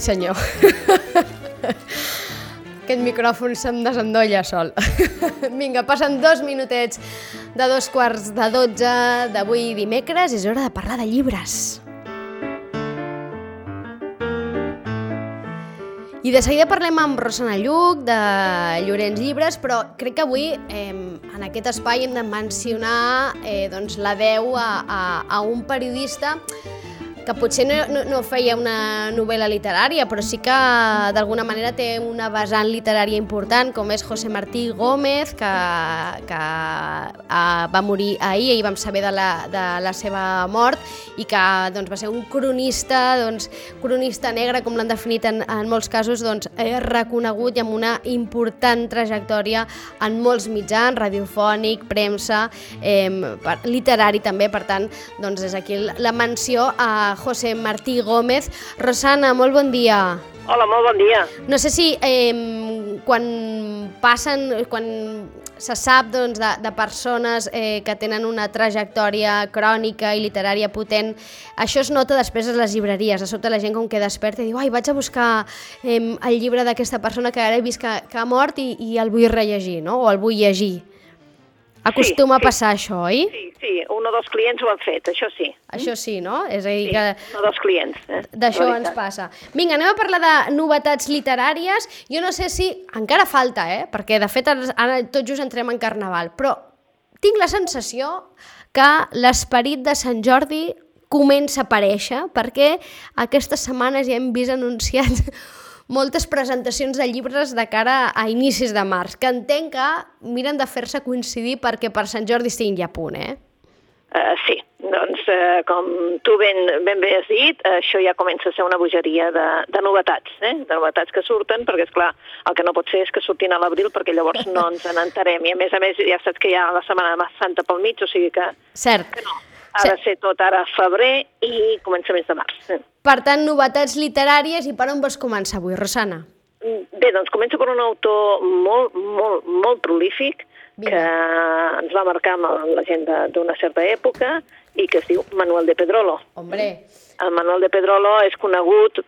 senyor. Aquest micròfon se'm desendolla sol. Vinga, passen dos minutets de dos quarts de dotze d'avui dimecres. És hora de parlar de llibres. I de seguida parlem amb Rosana Lluc, de Llorenç Llibres, però crec que avui eh, en aquest espai hem de mencionar eh, doncs, la veu a, a, a un periodista que potser no, no, no feia una novel·la literària, però sí que d'alguna manera té una vessant literària important, com és José Martí Gómez, que, que uh, va morir ahir, i vam saber de la, de la seva mort, i que doncs, va ser un cronista, doncs, cronista negre, com l'han definit en, en molts casos, doncs, eh, reconegut i amb una important trajectòria en molts mitjans, radiofònic, premsa, eh, per, literari també, per tant, doncs, és aquí la menció a José Martí Gómez. Rosana, molt bon dia. Hola, molt bon dia. No sé si eh, quan passen, quan se sap doncs, de, de persones eh, que tenen una trajectòria crònica i literària potent, això es nota després a les llibreries, a sota la gent com que desperta i diu ai, vaig a buscar eh, el llibre d'aquesta persona que ara he vist que, que ha mort i, i el vull rellegir, no? o el vull llegir. Acostuma sí, a passar això, oi? Sí, sí, un o dos clients ho han fet, això sí. Això sí, no? És a dir, Sí, que un o dos clients. Eh? d'això ens passa. Vinga, anem a parlar de novetats literàries. Jo no sé si... Encara falta, eh? Perquè, de fet, ara ara tot just entrem en Carnaval, però tinc la sensació que l'esperit de Sant Jordi comença a aparèixer, perquè aquestes setmanes ja hem vist anunciats moltes presentacions de llibres de cara a inicis de març, que entenc que miren de fer-se coincidir perquè per Sant Jordi estiguin ja a punt, eh? Uh, sí, doncs uh, com tu ben, ben bé has dit, això ja comença a ser una bogeria de, de novetats, eh? de novetats que surten, perquè és clar, el que no pot ser és que surtin a l'abril perquè llavors no ens n'entarem, i a més a més ja saps que hi ha la Setmana de Santa pel mig, o sigui que, Cert. que no, ha de ser tot ara a febrer i començaments de març. Per tant, novetats literàries i per on vols començar avui, Rosana? Bé, doncs començo per un autor molt, molt, molt prolífic Vinga. que ens va marcar amb l'agenda d'una certa època i que es diu Manuel de Pedrolo. Hombre, El Manuel de Pedrolo és conegut,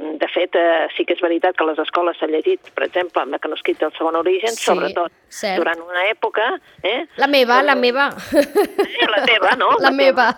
de fet, eh, sí que és veritat que les escoles s'ha llegit, per exemple, amb Mecanoscrit del segon origen, Sí, sobretot cert. durant una època... Eh? la meva, la meva. Eh, la teva, no? La meva.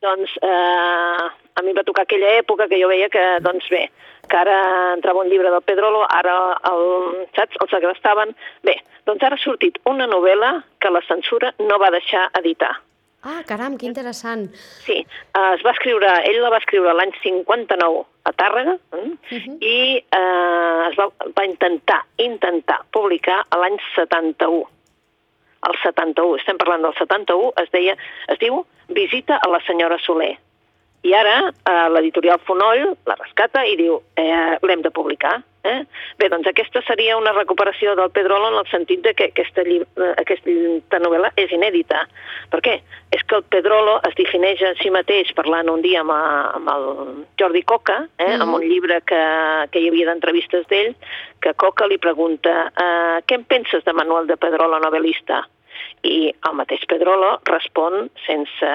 Doncs eh, a mi va tocar aquella època que jo veia que, doncs bé, que ara entrava un llibre del Pedrolo, ara el, saps, el segrestaven. Bé, doncs ara ha sortit una novel·la que la censura no va deixar editar. Ah, caram, que interessant. Sí, eh, es va escriure, ell la va escriure l'any 59 a Tàrrega eh? Mhm. i eh, es va, va intentar, intentar publicar a l'any 71. El 71, estem parlant del 71, es, deia, es diu Visita a la senyora Soler. I ara eh, l'editorial Fonoll la rescata i diu eh, l'hem de publicar. Eh? Bé, doncs aquesta seria una recuperació del Pedrolo en el sentit de que aquesta, eh, aquesta novel·la és inèdita. Per què? És que el Pedrolo es defineix a si mateix parlant un dia amb, a- amb el Jordi Coca, eh, Mhm. amb un llibre que, que hi havia d'entrevistes d'ell, que Coca li pregunta eh, què en penses de Manuel de Pedrolo, novel·lista? I el mateix Pedrolo respon sense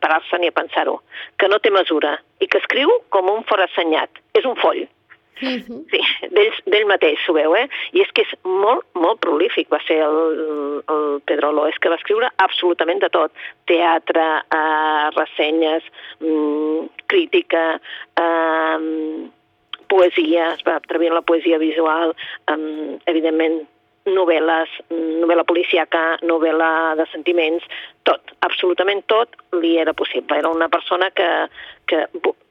parar-se ni a pensar-ho, que no té mesura i que escriu com un forassenyat. És un foll. Mhm. Sí, d'ell d'ell mateix, ho veu, eh? I és que és molt, molt prolífic, va ser el, el Pedrolo, és que va escriure absolutament de tot. Teatre, eh, ressenyes, mm, crítica, eh, poesia, es va atrevir la poesia visual, eh, evidentment novel·les, novel·la policíaca, novel·la de sentiments, tot, absolutament tot li era possible. Era una persona que, que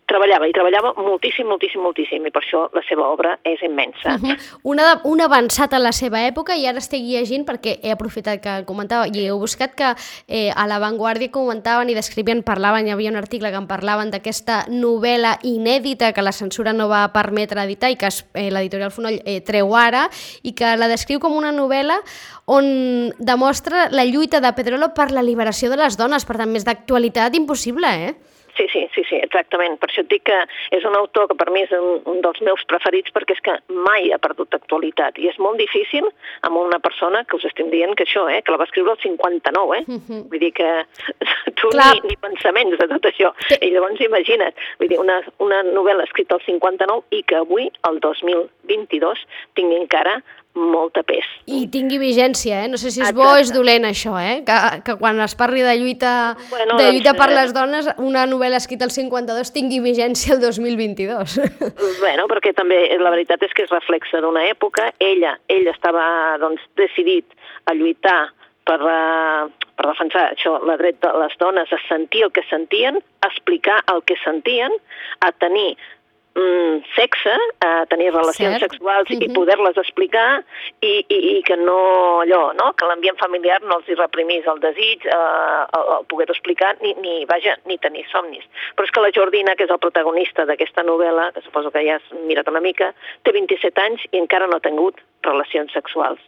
treballava, i treballava moltíssim, moltíssim, moltíssim, i per això la seva obra és immensa. Uh -huh. Un avançat a la seva època, i ara estic llegint perquè he aprofitat que comentava, i he buscat que eh, a La Vanguardia comentaven i descrivien, parlaven, hi havia un article que en parlaven d'aquesta novel·la inèdita que la censura no va permetre editar i que eh, l'editorial Fonoll eh, treu ara, i que la descriu com una novel·la on demostra la lluita de Pedrolo per la liberació de les dones, per tant, més d'actualitat impossible, eh? Sí, sí, sí, sí, exactament. Per això et dic que és un autor que per mi és un, un dels meus preferits perquè és que mai ha perdut actualitat i és molt difícil amb una persona que us estem dient que això, eh, que la va escriure el 59, eh? Uh -huh. Vull dir que tu ni, ni pensaments de tot això. Sí. I llavors imagina't, vull dir, una, una novel·la escrita al 59 i que avui, el 2022, tingui encara molta pes. I tingui vigència, eh? No sé si és Exacte. bo o és dolent això, eh? Que, que quan es parli de lluita, bueno, de lluita doncs, per les dones, una novel·la escrita al 52 tingui vigència el 2022. Bueno, perquè també la veritat és que es reflexa d'una època. Ella, ell estava doncs, decidit a lluitar per, uh, per defensar això, la dret de les dones a sentir el que sentien, a explicar el que sentien, a tenir mm, sexe, a tenir relacions Cert. sexuals uh -huh. i mhm. poder-les explicar i, i, i que no allò, no? que l'ambient familiar no els hi reprimís el desig, eh, el, el poder-ho explicar, ni, ni, vaja, ni tenir somnis. Però és que la Jordina, que és el protagonista d'aquesta novel·la, que suposo que ja has mirat una mica, té 27 anys i encara no ha tingut relacions sexuals.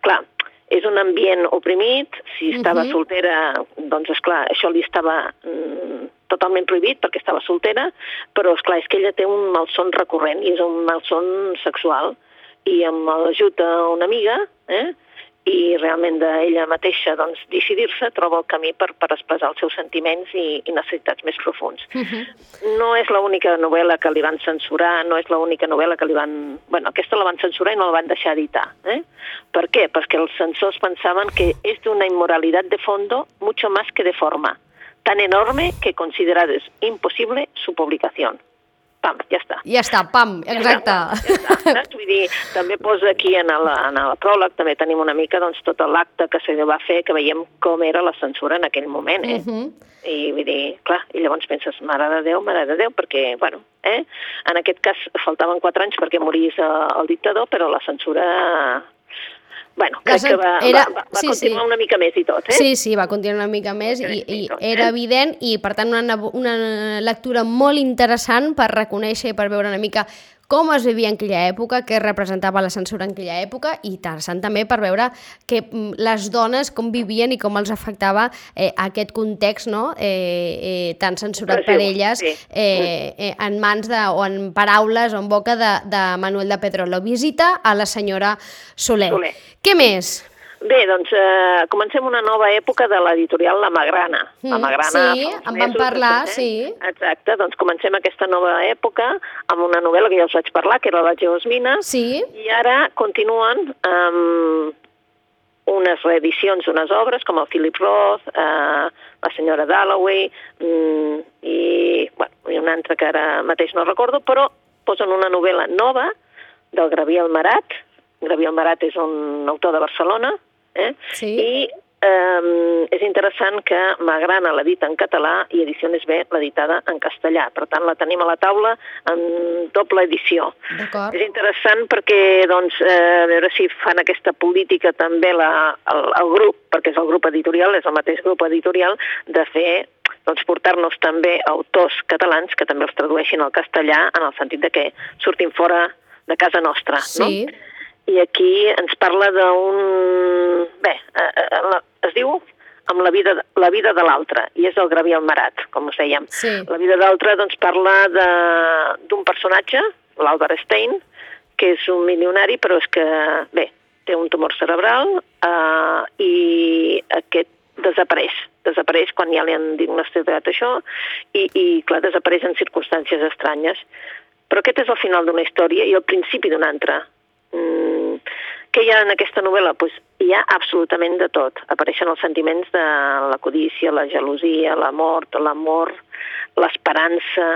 Clar, és un ambient oprimit, si estava uh mhm. -huh. soltera, doncs és clar, això li estava mm, totalment prohibit perquè estava soltera, però és clar és que ella té un malson recurrent i és un malson sexual i amb l'ajut d'una amiga, eh, i realment d'ella mateixa doncs, decidir-se troba el camí per, per expressar els seus sentiments i, i necessitats més profuns. Uh -huh. No és l'única novel·la que li van censurar, no és l'única novel·la que li van... bueno, aquesta la van censurar i no la van deixar editar. Eh? Per què? Perquè els censors pensaven que és d'una immoralitat de fondo mucho más que de forma tan enorme que considerades imposible su publicación. Pam, ja està. Ja està, pam, exacte. Ja està, ja està, Vull dir, també posa aquí en el, en el pròleg, també tenim una mica doncs, tot l'acte que se va fer, que veiem com era la censura en aquell moment, eh? Uh mhm. -huh. I vull dir, clar, i llavors penses, mare de Déu, mare de Déu, perquè, bueno, eh? En aquest cas faltaven quatre anys perquè morís eh, el dictador, però la censura bueno, crec que va, era... va, va sí, continuar sí. una mica més i tot, eh? Sí, sí, va continuar una mica més i, i tot, era eh? evident i, per tant, una, una lectura molt interessant per reconèixer i per veure una mica com es vivia en aquella època, què representava la censura en aquella època i interessant també per veure que mm, les dones com vivien i com els afectava eh, aquest context no? eh, eh, tan censurat per elles sí. eh, eh, en mans de, o en paraules o en boca de, de Manuel de Pedrolo. Visita a la senyora Soler. Soler. Què més? Bé, doncs eh, comencem una nova època de l'editorial La Magrana. Mm, la Magrana sí, en vam parlar, eh? sí. Exacte, doncs comencem aquesta nova època amb una novel·la que ja us vaig parlar, que era La Geosmina, sí. i ara continuen amb unes reedicions d'unes obres com el Philip Roth, eh, la senyora Dalloway mm, i, bueno, i una altra que ara mateix no recordo, però posen una novel·la nova del Graviel Marat. Graviel Marat és un autor de Barcelona, Eh? Sí. I eh, és interessant que Magrana l'edita en català i Ediciones B l'editada en castellà. Per tant, la tenim a la taula en doble edició. És interessant perquè, doncs, eh, a veure si fan aquesta política també la, el, el grup, perquè és el grup editorial, és el mateix grup editorial, de fer doncs, portar-nos també autors catalans que també els tradueixin al castellà en el sentit de que surtin fora de casa nostra. Sí. No? I aquí ens parla d'un... Bé, eh, eh, es diu amb la vida, la vida de l'altre, i és el Gravi Marat, com us dèiem. Sí. La vida de l'altre doncs, parla d'un personatge, l'Albert Stein, que és un milionari, però és que, bé, té un tumor cerebral eh, i aquest desapareix. Desapareix quan ja li han diagnosticat això i, i, clar, desapareix en circumstàncies estranyes. Però aquest és el final d'una història i el principi d'una altra. Mm, què hi ha en aquesta novel·la? Pues hi ha absolutament de tot. Apareixen els sentiments de la codícia, la gelosia, la mort, l'amor, l'esperança,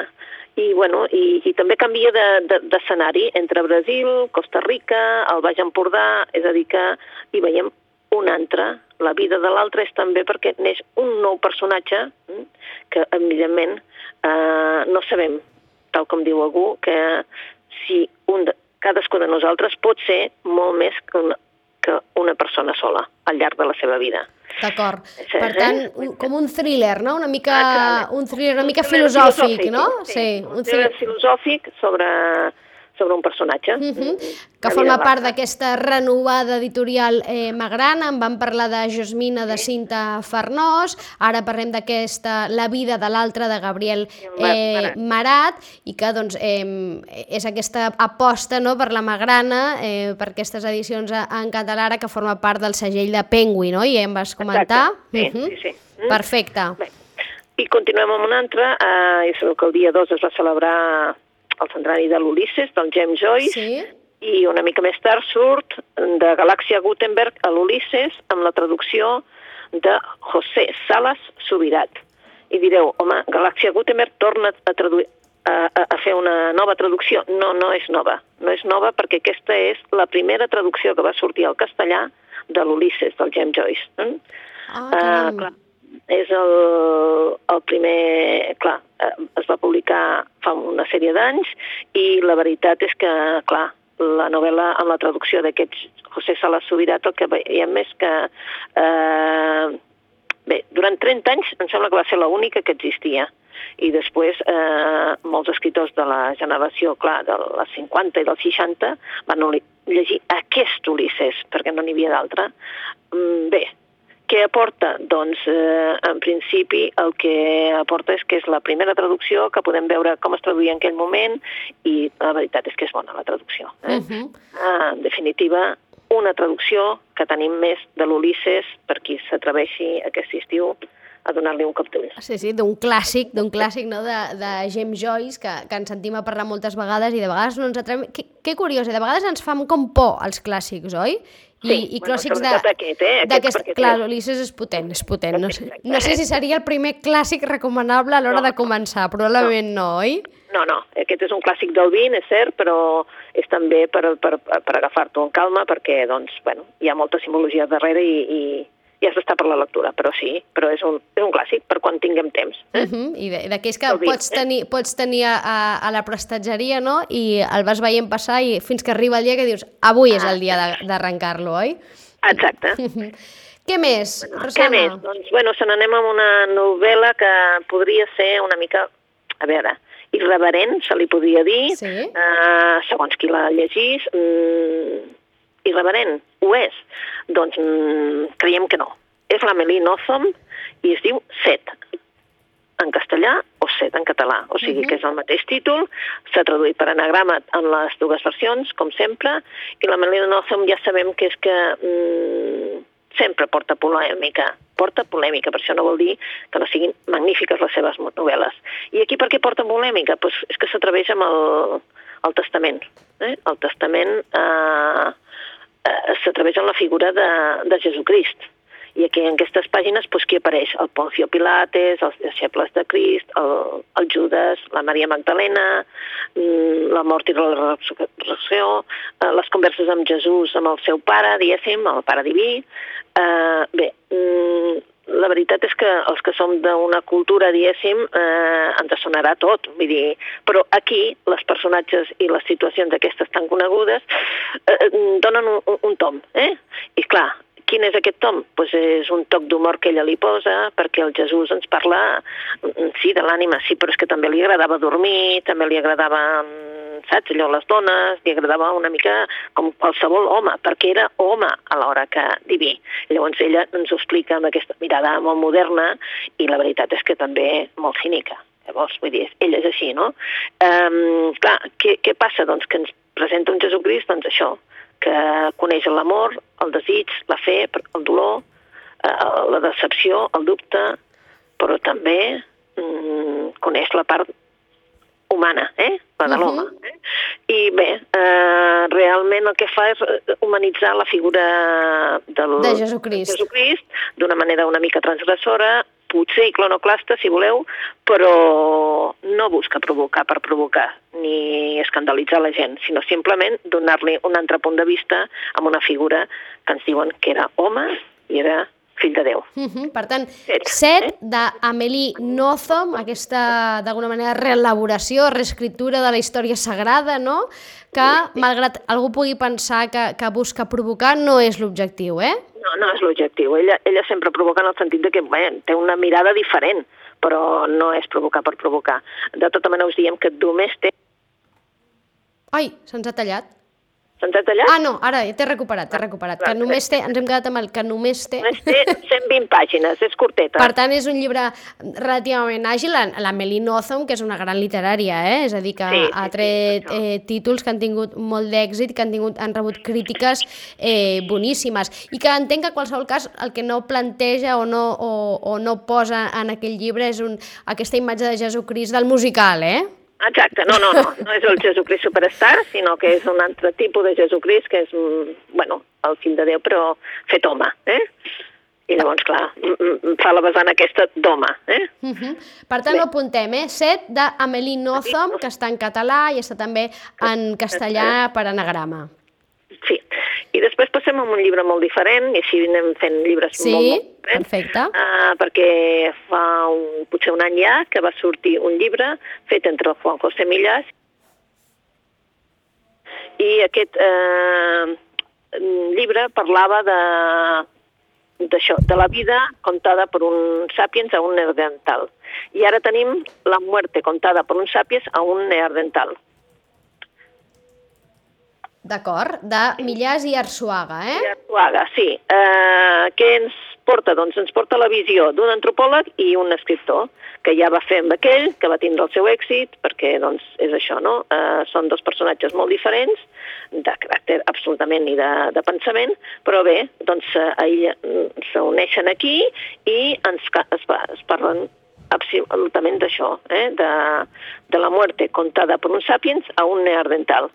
i, bueno, i, i també canvia d'escenari de, de, entre Brasil, Costa Rica, el Baix Empordà, és a dir que hi veiem un altre. La vida de l'altre és també perquè neix un nou personatge mm, que, evidentment, eh, no sabem tal com diu algú, que si cadascú de nosaltres pot ser molt més que una, que una persona sola al llarg de la seva vida. D'acord. Per tant, un, com un thriller, no? Una mica, Ah, un thriller una mica Un thriller filosòfic, no? Sí, un thriller filosòfic sobre, sobre un personatge. Mm, que la forma part d'aquesta renovada editorial eh, Magrana, en vam parlar de Josmina de Cinta Farnós, ara parlem d'aquesta La vida de l'altre de Gabriel eh, Marat. I que doncs, eh, és aquesta aposta no, per la Magrana, eh, per aquestes edicions en català, ara que forma part del segell de Penguin, no? I ja em vas comentar. Exacte. Sí, Mhm. sí, sí. Mm. Perfecte. Bé, i continuem amb una altra. Eh, és que el dia 2 es va celebrar el centenari de l'Ulisses, del James Joyce, Sí? i una mica més tard surt de Galàxia Gutenberg a l'Ulisses amb la traducció de José Salas Subirat. I direu, home, Galàxia Gutenberg torna a, traduir, a, a, a fer una nova traducció. No, no és nova. No és nova perquè aquesta és la primera traducció que va sortir al castellà de l'Ulisses, del James Joyce. Mm? Ah, caram. clar, és el, el primer... Clar, eh, es va publicar fa una sèrie d'anys i la veritat és que, clar, la novel·la amb la traducció d'aquest José Salas Subirat el que veiem és que eh, bé, durant 30 anys em sembla que va ser l'única que existia i després eh, molts escriptors de la generació, clar, de les 50 i dels 60 van llegir aquest Ulisses, perquè no n'hi havia d'altre. Mm, Bé, què aporta? Doncs, eh, en principi, el que aporta és que és la primera traducció, que podem veure com es traduïa en aquell moment, i la veritat és que és bona la traducció. Eh? Mhm. Ah, en definitiva, una traducció que tenim més de l'Ulisses per qui s'atreveixi aquest estiu a donar-li un cop d'ull. Sí, sí, d'un clàssic, d'un clàssic no? de, de James Joyce, que, que ens sentim a parlar moltes vegades i de vegades no ens atrevem... Que, que curiós, eh? de vegades ens fan com por els clàssics, oi? I, Sí, i bueno, clàssics de... sobretot aquest, eh? Aquest perquè Clar, l'Ulisses és potent, és potent. No sé, no sé si seria el primer clàssic recomanable a l'hora No, de començar, probablement no, oi? No, no, aquest és un clàssic del 20, és cert, però és també per, per, per agafar-t'ho en calma perquè, doncs, bueno, hi ha molta simbologia darrere i, i, i has d'estar per la lectura, però sí, però és un, és un clàssic per quan tinguem temps. Uh -huh. I de- d'aquells que vi, pots eh? tenir, pots tenir a, a, la prestatgeria, no?, i el vas veient passar i fins que arriba el dia que dius avui és el dia d'arrencar-lo, oi? Exacte. Què més, Què Rosana? més? Doncs, bueno, se n'anem amb una novel·la que podria ser una mica, a veure, irreverent, se li podria dir, Sí. eh, segons qui la llegís, mm, irreverent, ho és? Doncs mm, creiem que no. És la Melí Nothomb i es diu Set, en castellà o Set en català, o sigui Mhm. que és el mateix títol, s'ha traduït per anagrama en les dues versions, com sempre, i la Melí Nothomb ja sabem que és que mm, sempre porta polèmica, porta polèmica, per això no vol dir que no siguin magnífiques les seves novel·les. I aquí per què porta polèmica? Pues és que s'atreveix amb el, el testament. Eh? El testament eh, s'atreveix amb la figura de, de Jesucrist. I aquí en aquestes pàgines doncs, qui apareix? El Poncio Pilates, els deixebles de Crist, el, el Judas, la Maria Magdalena, mm, la mort i la resurrecció, eh, les converses amb Jesús, amb el seu pare, diguéssim, el pare diví. Eh, bé, mm, la veritat és que els que som d'una cultura, diguéssim, eh, ens sonarà tot. Vull dir, però aquí les personatges i les situacions aquestes tan conegudes eh, donen un, un, un tom. Eh? I clar, quin és aquest tom? Pues és un toc d'humor que ella li posa, perquè el Jesús ens parla, mm, sí, de l'ànima, sí, però és que també li agradava dormir, també li agradava, mm, saps, allò, les dones, li agradava una mica com qualsevol home, perquè era home a l'hora que diví. Llavors ella ens ho explica amb aquesta mirada molt moderna i la veritat és que també molt cínica. Llavors, vull dir, ella és així, no? Um, clar, què, què passa? Doncs que ens presenta un Jesucrist, doncs això, que coneix l'amor, el desig, la fe, el dolor, eh, la decepció, el dubte, però també mm, coneix la part humana, eh? la de l'home. Eh? I bé, eh, realment el que fa és eh, humanitzar la figura del, De. Jesucrist d'una manera una mica transgressora, potser iconoclasta, si voleu, però no busca provocar per provocar, ni escandalitzar la gent, sinó simplement donar-li un altre punt de vista amb una figura que ens diuen que era home i era fill de Déu. Uh -huh. Per tant, Set, set eh? d'Amélie Nothomb, aquesta, d'alguna manera, reelaboració, reescriptura de la història sagrada, no? Que, malgrat algú pugui pensar que, que busca provocar, no és l'objectiu, eh? No, no és l'objectiu. Ella, ella sempre provoca en el sentit de que bé, té una mirada diferent, però no és provocar per provocar. De tota manera us diem que només té... Ai, se'ns ha tallat. Se'ns ha tallat? Ah, no, ara ja t'he recuperat, t'he recuperat. Que només té, ens hem quedat amb el que només té... Només té 120 pàgines, és curteta. Per tant, és un llibre relativament àgil, la, la Melly Nothomb, que és una gran literària, eh? és a dir, que Sí, sí, ha sí, tret això. eh, títols que han tingut molt d'èxit, que han, tingut, han rebut crítiques eh, boníssimes, i que entenc que en qualsevol cas el que no planteja o no, o, o no posa en aquell llibre és un, aquesta imatge de Jesucrist del musical, eh? Exacte, no, no, no, no és el Jesucrist Superstar, sinó que és un altre tipus de Jesucrist, que és, mm, bueno, el fill de Déu, però fet home, eh? I llavors, clar, mm, mm, fa la vessant aquesta d'home, eh? Uh -huh. Per tant, Bé. ho apuntem, eh? Set d'Amélie Nothomb, que està en català i està també en castellà per anagrama. Sí. I després passem a un llibre molt diferent, i així anem fent llibres Sí, molt, molt diferents. perfecte. Uh, perquè fa un, potser un any ja que va sortir un llibre fet entre el Juan José Millas i aquest eh, llibre parlava de d'això, de la vida contada per un sàpiens a un neandertal. I ara tenim la muerte contada per un sàpiens a un neandertal. D'acord, de Millàs i Arsuaga, eh? I Arzuaga, sí. Eh, què ens porta? Doncs ens porta la visió d'un antropòleg i un escriptor, que ja va fer amb aquell, que va tindre el seu èxit, perquè doncs, és això, no? Eh, són dos personatges molt diferents, de caràcter absolutament ni de, de pensament, però bé, doncs mm, s'uneixen aquí i ens, es, es parlen absolutament d'això, eh? de, de la muerte contada per un sapiens a un neandertal.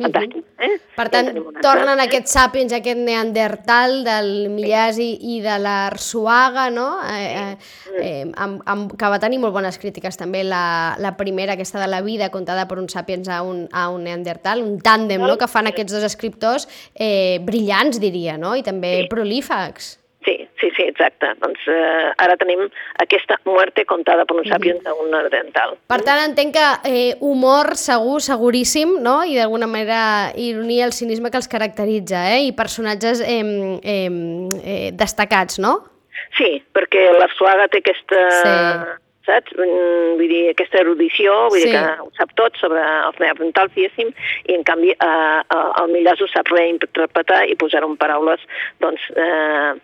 Fantàstic, eh? Per Ja tant, altre. tornen aquests sàpiens, aquest neandertal del Millàs i, i de l'Arsuaga, no? Eh, eh, eh, amb, amb, que va tenir molt bones crítiques també la, la primera, aquesta de la vida contada per un sàpiens a un, a un neandertal, un tàndem no? que fan aquests dos escriptors eh, brillants, diria, no? I també prolífacs. Sí, sí, sí, exacte. Doncs eh, ara tenim aquesta muerte contada per un sapiens a un neandertal. Per tant, entenc que eh, humor segur, seguríssim, no? I d'alguna manera ironia, el cinisme que els caracteritza, eh? I personatges eh, eh, eh, destacats, no? Sí, perquè l'Arsuaga té aquesta... Sí. Saps? Mm, Vull dir, aquesta erudició, vull Sí. dir que ho sap tot sobre els neandertals, diguéssim, i en canvi eh, eh, el Millàs ho sap reinterpretar i posar-ho en paraules doncs, eh,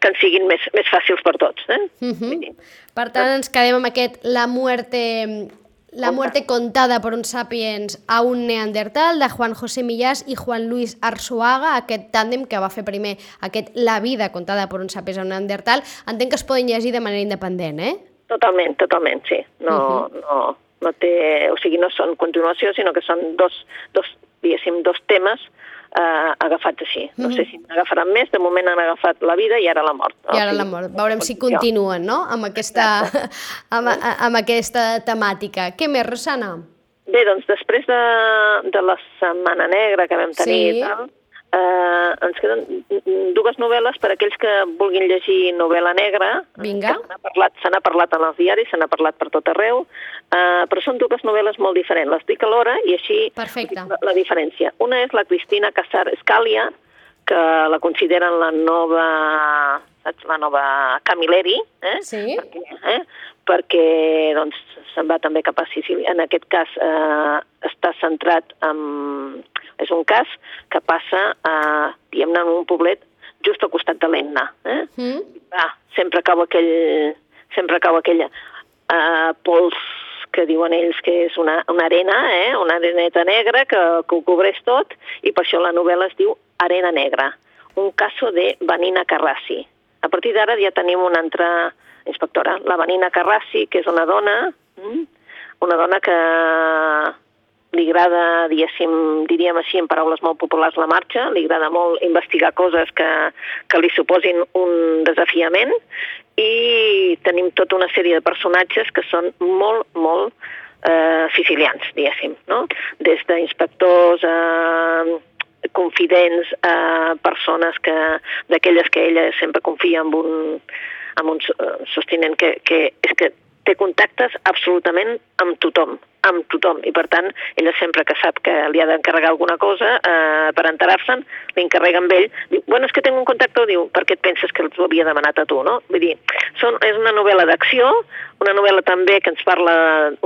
que ens siguin més, més fàcils per tots. Eh? Mhm. Vull dir, Per tant, ens quedem amb aquest La muerte, la muerte contada per un sapiens a un neandertal de Juan José Millás i Juan Luis Arzuaga, aquest tàndem que va fer primer aquest La vida contada per un sapiens a un neandertal. Entenc que es poden llegir de manera independent, eh? Totalment, totalment, sí. No, no, no té, o sigui, no són continuació, sinó que són dos, dos diguéssim, dos temes eh, agafats així. No sé si n'agafaran més, de moment han agafat la vida i ara la mort. I ara la mort. Veurem si continuen, no?, amb aquesta, amb, amb aquesta temàtica. Què més, Rosana? Bé, doncs després de, de la Setmana Negra que vam tenir Sí. i tal, eh, ens queden dues novel·les per a aquells que vulguin llegir novel·la negra. Vinga. Se n'ha parlat, se parlat en els diaris, se n'ha parlat per tot arreu, eh, però són dues novel·les molt diferents. Les dic alhora i així Perfecte. la, la diferència. Una és la Cristina Casar Escalia, que la consideren la nova, saps, la nova Camilleri, eh? Sí. perquè, eh? perquè doncs, se'n va també cap a Sicília. En aquest cas eh, està centrat en... És un cas que passa, eh, diguem-ne, en un poblet just al costat de l'Etna. Eh? Mm? Va, sempre cau aquell... Sempre cau aquella eh, pols que diuen ells que és una, una arena, eh? una areneta negra que, que ho cobreix tot, i per això la novel·la es diu Arena Negra, un caso de Vanina Carrassi. A partir d'ara ja tenim una altra inspectora, la Vanina Carrassi, que és una dona, mm, una dona que li agrada, diguéssim, diríem així en paraules molt populars, la marxa, li agrada molt investigar coses que, que li suposin un desafiament i tenim tota una sèrie de personatges que són molt, molt eh, sicilians, diguéssim, no? Des d'inspectors eh, confidents, eh, persones que d'aquelles que ella sempre confia en un, en un eh, sostinent que, que és que té contactes absolutament amb tothom, amb tothom, i per tant, ella sempre que sap que li ha d'encarregar alguna cosa, eh, per enterar-se'n, li encarrega amb ell, diu, bueno, és que tinc un contacte, diu, per què et penses que t'ho havia demanat a tu, no? Vull dir, són, és una novel·la d'acció, una novel·la també que ens parla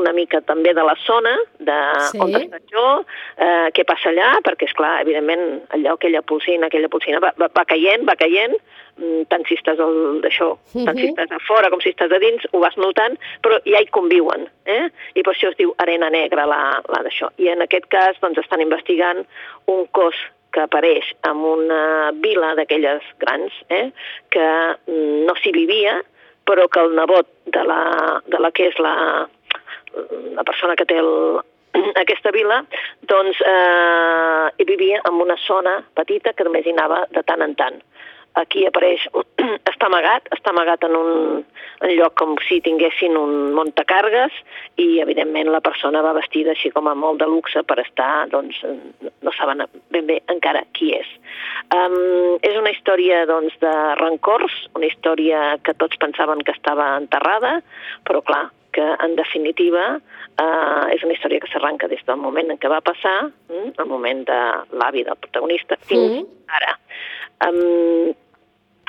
una mica també de la zona, de Sí. on està jo, eh, què passa allà, perquè, és clar, evidentment, allò, aquella polsina, aquella polsina va, va, va caient, va caient, mm, tant si estàs d'això, tant si Mhm. estàs a fora com si estàs a dins, ho vas notant, però ja hi conviuen, eh? I per això es diu arena negra, la, la d'això. I en aquest cas, doncs, estan investigant un cos que apareix en una vila d'aquelles grans, eh? que no s'hi vivia, però que el nebot de la, de la que és la, la persona que té el, aquesta vila, doncs eh, hi vivia en una zona petita que només hi anava de tant en tant. Aquí apareix, està amagat, està amagat en un en lloc com si tinguessin un montacargues i, evidentment, la persona va vestida així com a molt de luxe per estar, doncs, no saben ben bé encara qui és. Um, és una història, doncs, de rancors, una història que tots pensaven que estava enterrada, però, clar, que en definitiva uh, és una història que s'arranca des del moment en què va passar, mm, el moment de l'avi del protagonista, fins Mm. ara. Um,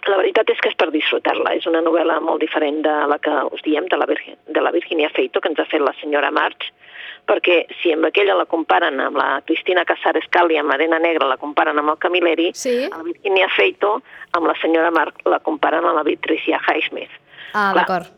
la veritat és que és per disfrutar-la. És una novel·la molt diferent de la que us diem, de la, Virgi, de la Virginia Feito, que ens ha fet la senyora March, perquè si amb aquella la comparen amb la Cristina Casares Cali, amb Arena Negra, la comparen amb el Camilleri, Sí. a la Virginia Feito, amb la senyora March, la comparen amb la Patricia Highsmith. Ah, d'acord.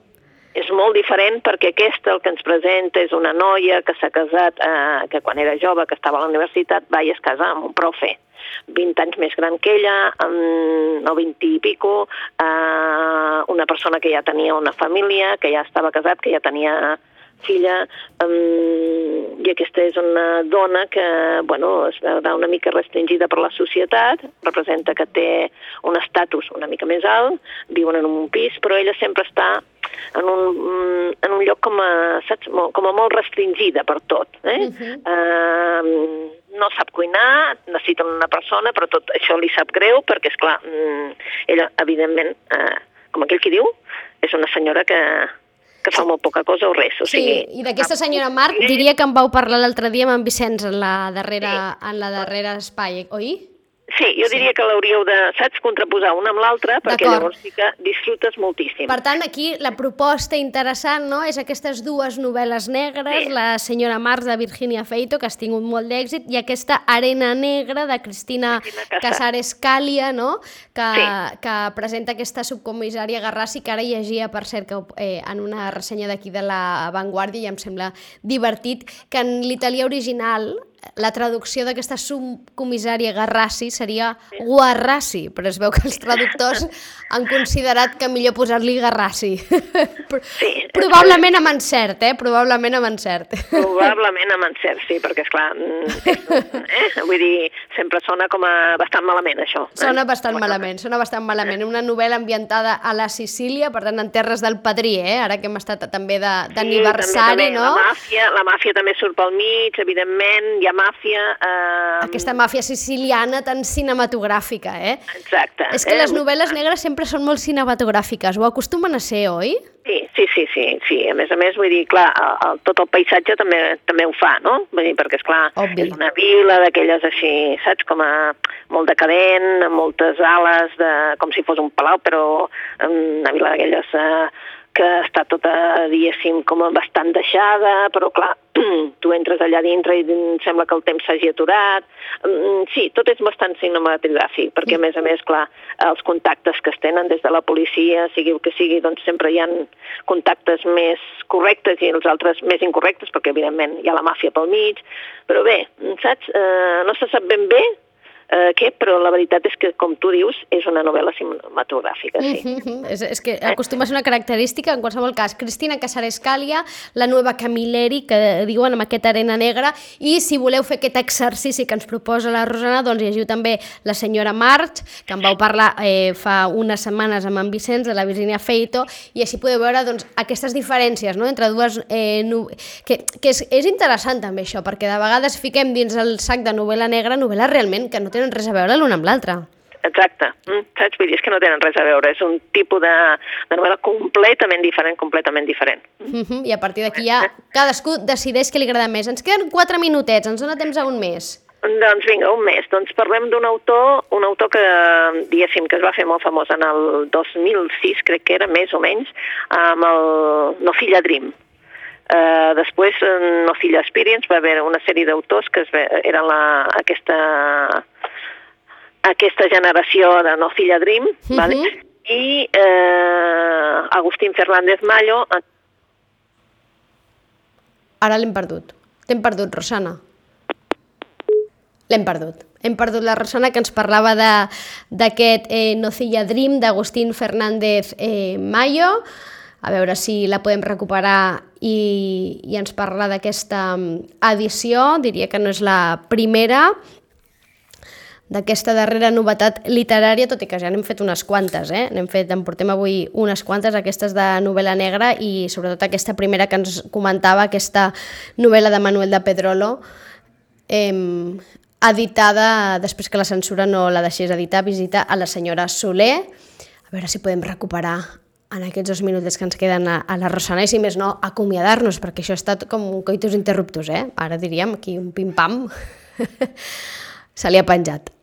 És molt diferent perquè aquesta el que ens presenta és una noia que s'ha casat, eh, que quan era jove, que estava a la universitat, va i es casa amb un profe. 20 anys més gran que ella, o 20 i pico, eh, una persona que ja tenia una família, que ja estava casat, que ja tenia filla, um, i aquesta és una dona que, bueno, es veurà una mica restringida per la societat, representa que té un estatus una mica més alt, viuen en un pis, però ella sempre està en un, mm, en un lloc com a, saps, molt, com a molt restringida per tot. Eh? Mhm. uh, no sap cuinar, necessita una persona, però tot això li sap greu perquè, és clar, ella, evidentment, uh, com aquell qui diu, és una senyora que, que fa molt poca cosa o res. O Sí, sigui, i d'aquesta senyora Marc diria que em vau parlar l'altre dia amb en Vicenç en la darrera, en la darrera espai, oi? Sí, jo diria que l'hauríeu de, saps, contraposar una amb l'altra, perquè llavors sí que disfrutes moltíssim. Per tant, aquí la proposta interessant no, és aquestes dues novel·les negres, Sí. la senyora Marx de Virginia Feito, que has tingut molt d'èxit, i aquesta Arena Negra de Cristina Cristina Casar. Casares Càlia, no? que, Sí. que presenta aquesta subcomissària Garrassi, que ara llegia, per cert, que, eh, en una ressenya d'aquí de la Vanguardia, i em sembla divertit, que en l'italià original la traducció d'aquesta subcomissària Garrassi seria Guarrassi, però es veu que els traductors han considerat que millor posar-li Garrassi. Sí. Probablement amb encert, eh? Probablement amb encert. Probablement amb encert, sí, perquè, esclar, mm, és, eh? vull dir, sempre sona com a bastant malament, això. eh? Sona bastant Bueno, malament, sona bastant malament. Una novel·la ambientada a la Sicília, per tant, en terres del Padrí, eh? Ara que hem estat també sí, d'aniversari, també, també, no? La màfia, la màfia també surt pel mig, evidentment, hi ha màfia... Eh, Aquesta màfia siciliana tan cinematogràfica, eh? Exacte. És que eh? les novel·les negres sempre són molt cinematogràfiques, ho acostumen a ser, oi? Sí, sí, sí, sí, sí. A més a més, vull dir, clar, el, el, tot el paisatge també també ho fa, no? Vull dir, perquè, és clar, Obvi. és una vila d'aquelles així, saps, com a molt decadent, amb moltes ales, de, com si fos un palau, però una vila d'aquelles eh, que està tota, diguéssim, com bastant deixada, però clar, tu entres allà dintre i em sembla que el temps s'hagi aturat. Mm, Sí, tot és bastant cinematogràfic, perquè a més a més, clar, els contactes que es tenen des de la policia, sigui el que sigui, doncs sempre hi ha contactes més correctes i els altres més incorrectes, perquè evidentment hi ha la màfia pel mig, però bé, saps, eh, no se sap ben bé eh, què, però la veritat és que, com tu dius, és una novel·la cinematogràfica, sí. Mm -hmm. és, és que acostuma a ser una característica, en qualsevol cas. Cristina Casares Càlia, la nova Camilleri, que diuen amb aquesta arena negra, i si voleu fer aquest exercici que ens proposa la Rosana, doncs llegiu també la senyora March, que en vau parlar eh, fa unes setmanes amb en Vicenç, de la Virginia Feito, i així podeu veure doncs, aquestes diferències no? entre dues... Eh, no... que, que és, és interessant també això, perquè de vegades fiquem dins el sac de novel·la negra novel·les realment que no tenen tenen res a veure l'un amb l'altre. Exacte, mm, saps? Vull dir, és que no tenen res a veure, és un tipus de, de novel·la completament diferent, completament diferent. Mm -hmm. I a partir d'aquí ja cadascú decideix què li agrada més. Ens queden quatre minutets, ens dona temps a un mes. Doncs vinga, un mes. Doncs parlem d'un autor, un autor que, diguéssim, que es va fer molt famós en el 2006, crec que era, més o menys, amb el No Filla Dream. Uh, després, en No Filla Experience, va haver una sèrie d'autors que es ve, eren la, aquesta aquesta generació de No Filla Dream, uh -huh. vale? i eh, Agustín Fernández Mallo... Ara l'hem perdut. T'hem perdut, Rosana. L'hem perdut. Hem perdut la Rosana que ens parlava d'aquest eh, Nocilla Dream d'Agustín Fernández eh, Mayo. A veure si la podem recuperar i, i ens parla d'aquesta mm, edició. Diria que no és la primera, d'aquesta darrera novetat literària, tot i que ja n'hem fet unes quantes, eh? N'hem fet, en portem avui unes quantes, aquestes de novel·la negra i sobretot aquesta primera que ens comentava, aquesta novel·la de Manuel de Pedrolo, eh, editada després que la censura no la deixés editar, visita a la senyora Soler. A veure si podem recuperar en aquests dos minuts que ens queden a, a la Rosana i si més no acomiadar-nos, perquè això ha estat com un coitus interruptus, eh? Ara diríem aquí un pim-pam. Se li ha penjat.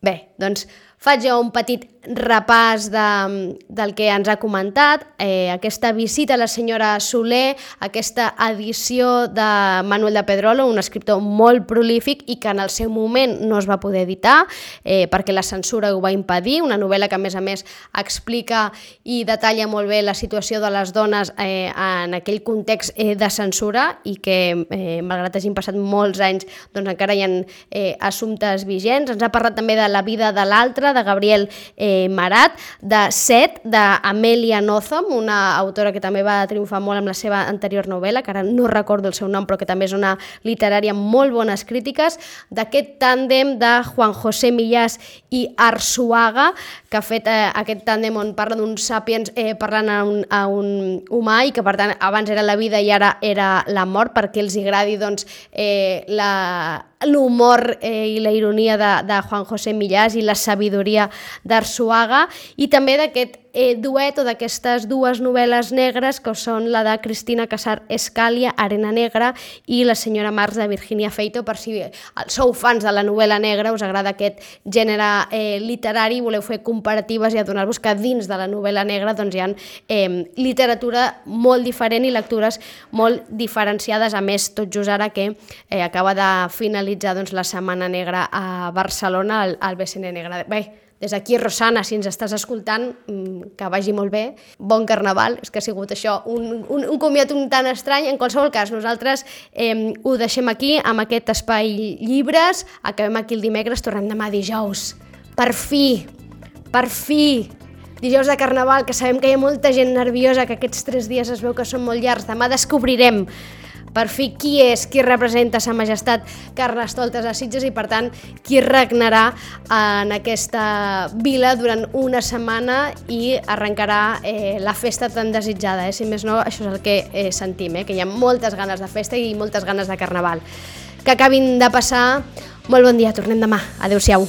Bé, doncs faig jo un petit repàs de, del que ens ha comentat, eh, aquesta visita a la senyora Soler, aquesta edició de Manuel de Pedrolo, un escriptor molt prolífic i que en el seu moment no es va poder editar eh, perquè la censura ho va impedir, una novel·la que a més a més explica i detalla molt bé la situació de les dones eh, en aquell context eh, de censura i que, eh, malgrat hagin passat molts anys, doncs encara hi ha eh, assumptes vigents. Ens ha parlat també de la vida de l'altre, de Gabriel eh, Marat, de Set, d'Amelia Nothomb, una autora que també va triomfar molt amb la seva anterior novel·la, que ara no recordo el seu nom, però que també és una literària amb molt bones crítiques, d'aquest tàndem de Juan José Millás i Arsuaga, que ha fet eh, aquest tàndem on parla d'un sapiens eh, parlant a un, a un humà i que per tant abans era la vida i ara era la mort perquè els agradi doncs, eh, l'humor eh, i la ironia de, de Juan José Millás i la sabidoria d'Arsuaga i també d'aquest eh, duet o d'aquestes dues novel·les negres que són la de Cristina Casar Escàlia, Arena Negra i la senyora Marx de Virginia Feito per si sou fans de la novel·la negra, us agrada aquest gènere eh, literari, voleu fer comparatives i adonar-vos que dins de la novel·la negra doncs, hi ha eh, literatura molt diferent i lectures molt diferenciades, a més tot just ara que eh, acaba de finalitzar doncs, la Setmana Negra a Barcelona, al, al BCN Negra. Bé, des d'aquí, Rosana, si ens estàs escoltant, mm, que vagi molt bé. Bon carnaval, és que ha sigut això un, un, un comiat un tant estrany. En qualsevol cas, nosaltres eh, ho deixem aquí, amb aquest espai llibres. Acabem aquí el dimecres, tornem demà dijous. Per fi, per fi, dijous de Carnaval, que sabem que hi ha molta gent nerviosa, que aquests tres dies es veu que són molt llargs. Demà descobrirem per fi qui és, qui representa sa majestat Carnestoltes a Sitges i per tant qui regnarà en aquesta vila durant una setmana i arrencarà eh, la festa tan desitjada. Eh? Si més no, això és el que eh, sentim, eh? que hi ha moltes ganes de festa i moltes ganes de carnaval. Que acabin de passar. Molt bon dia, tornem demà. Adéu-siau.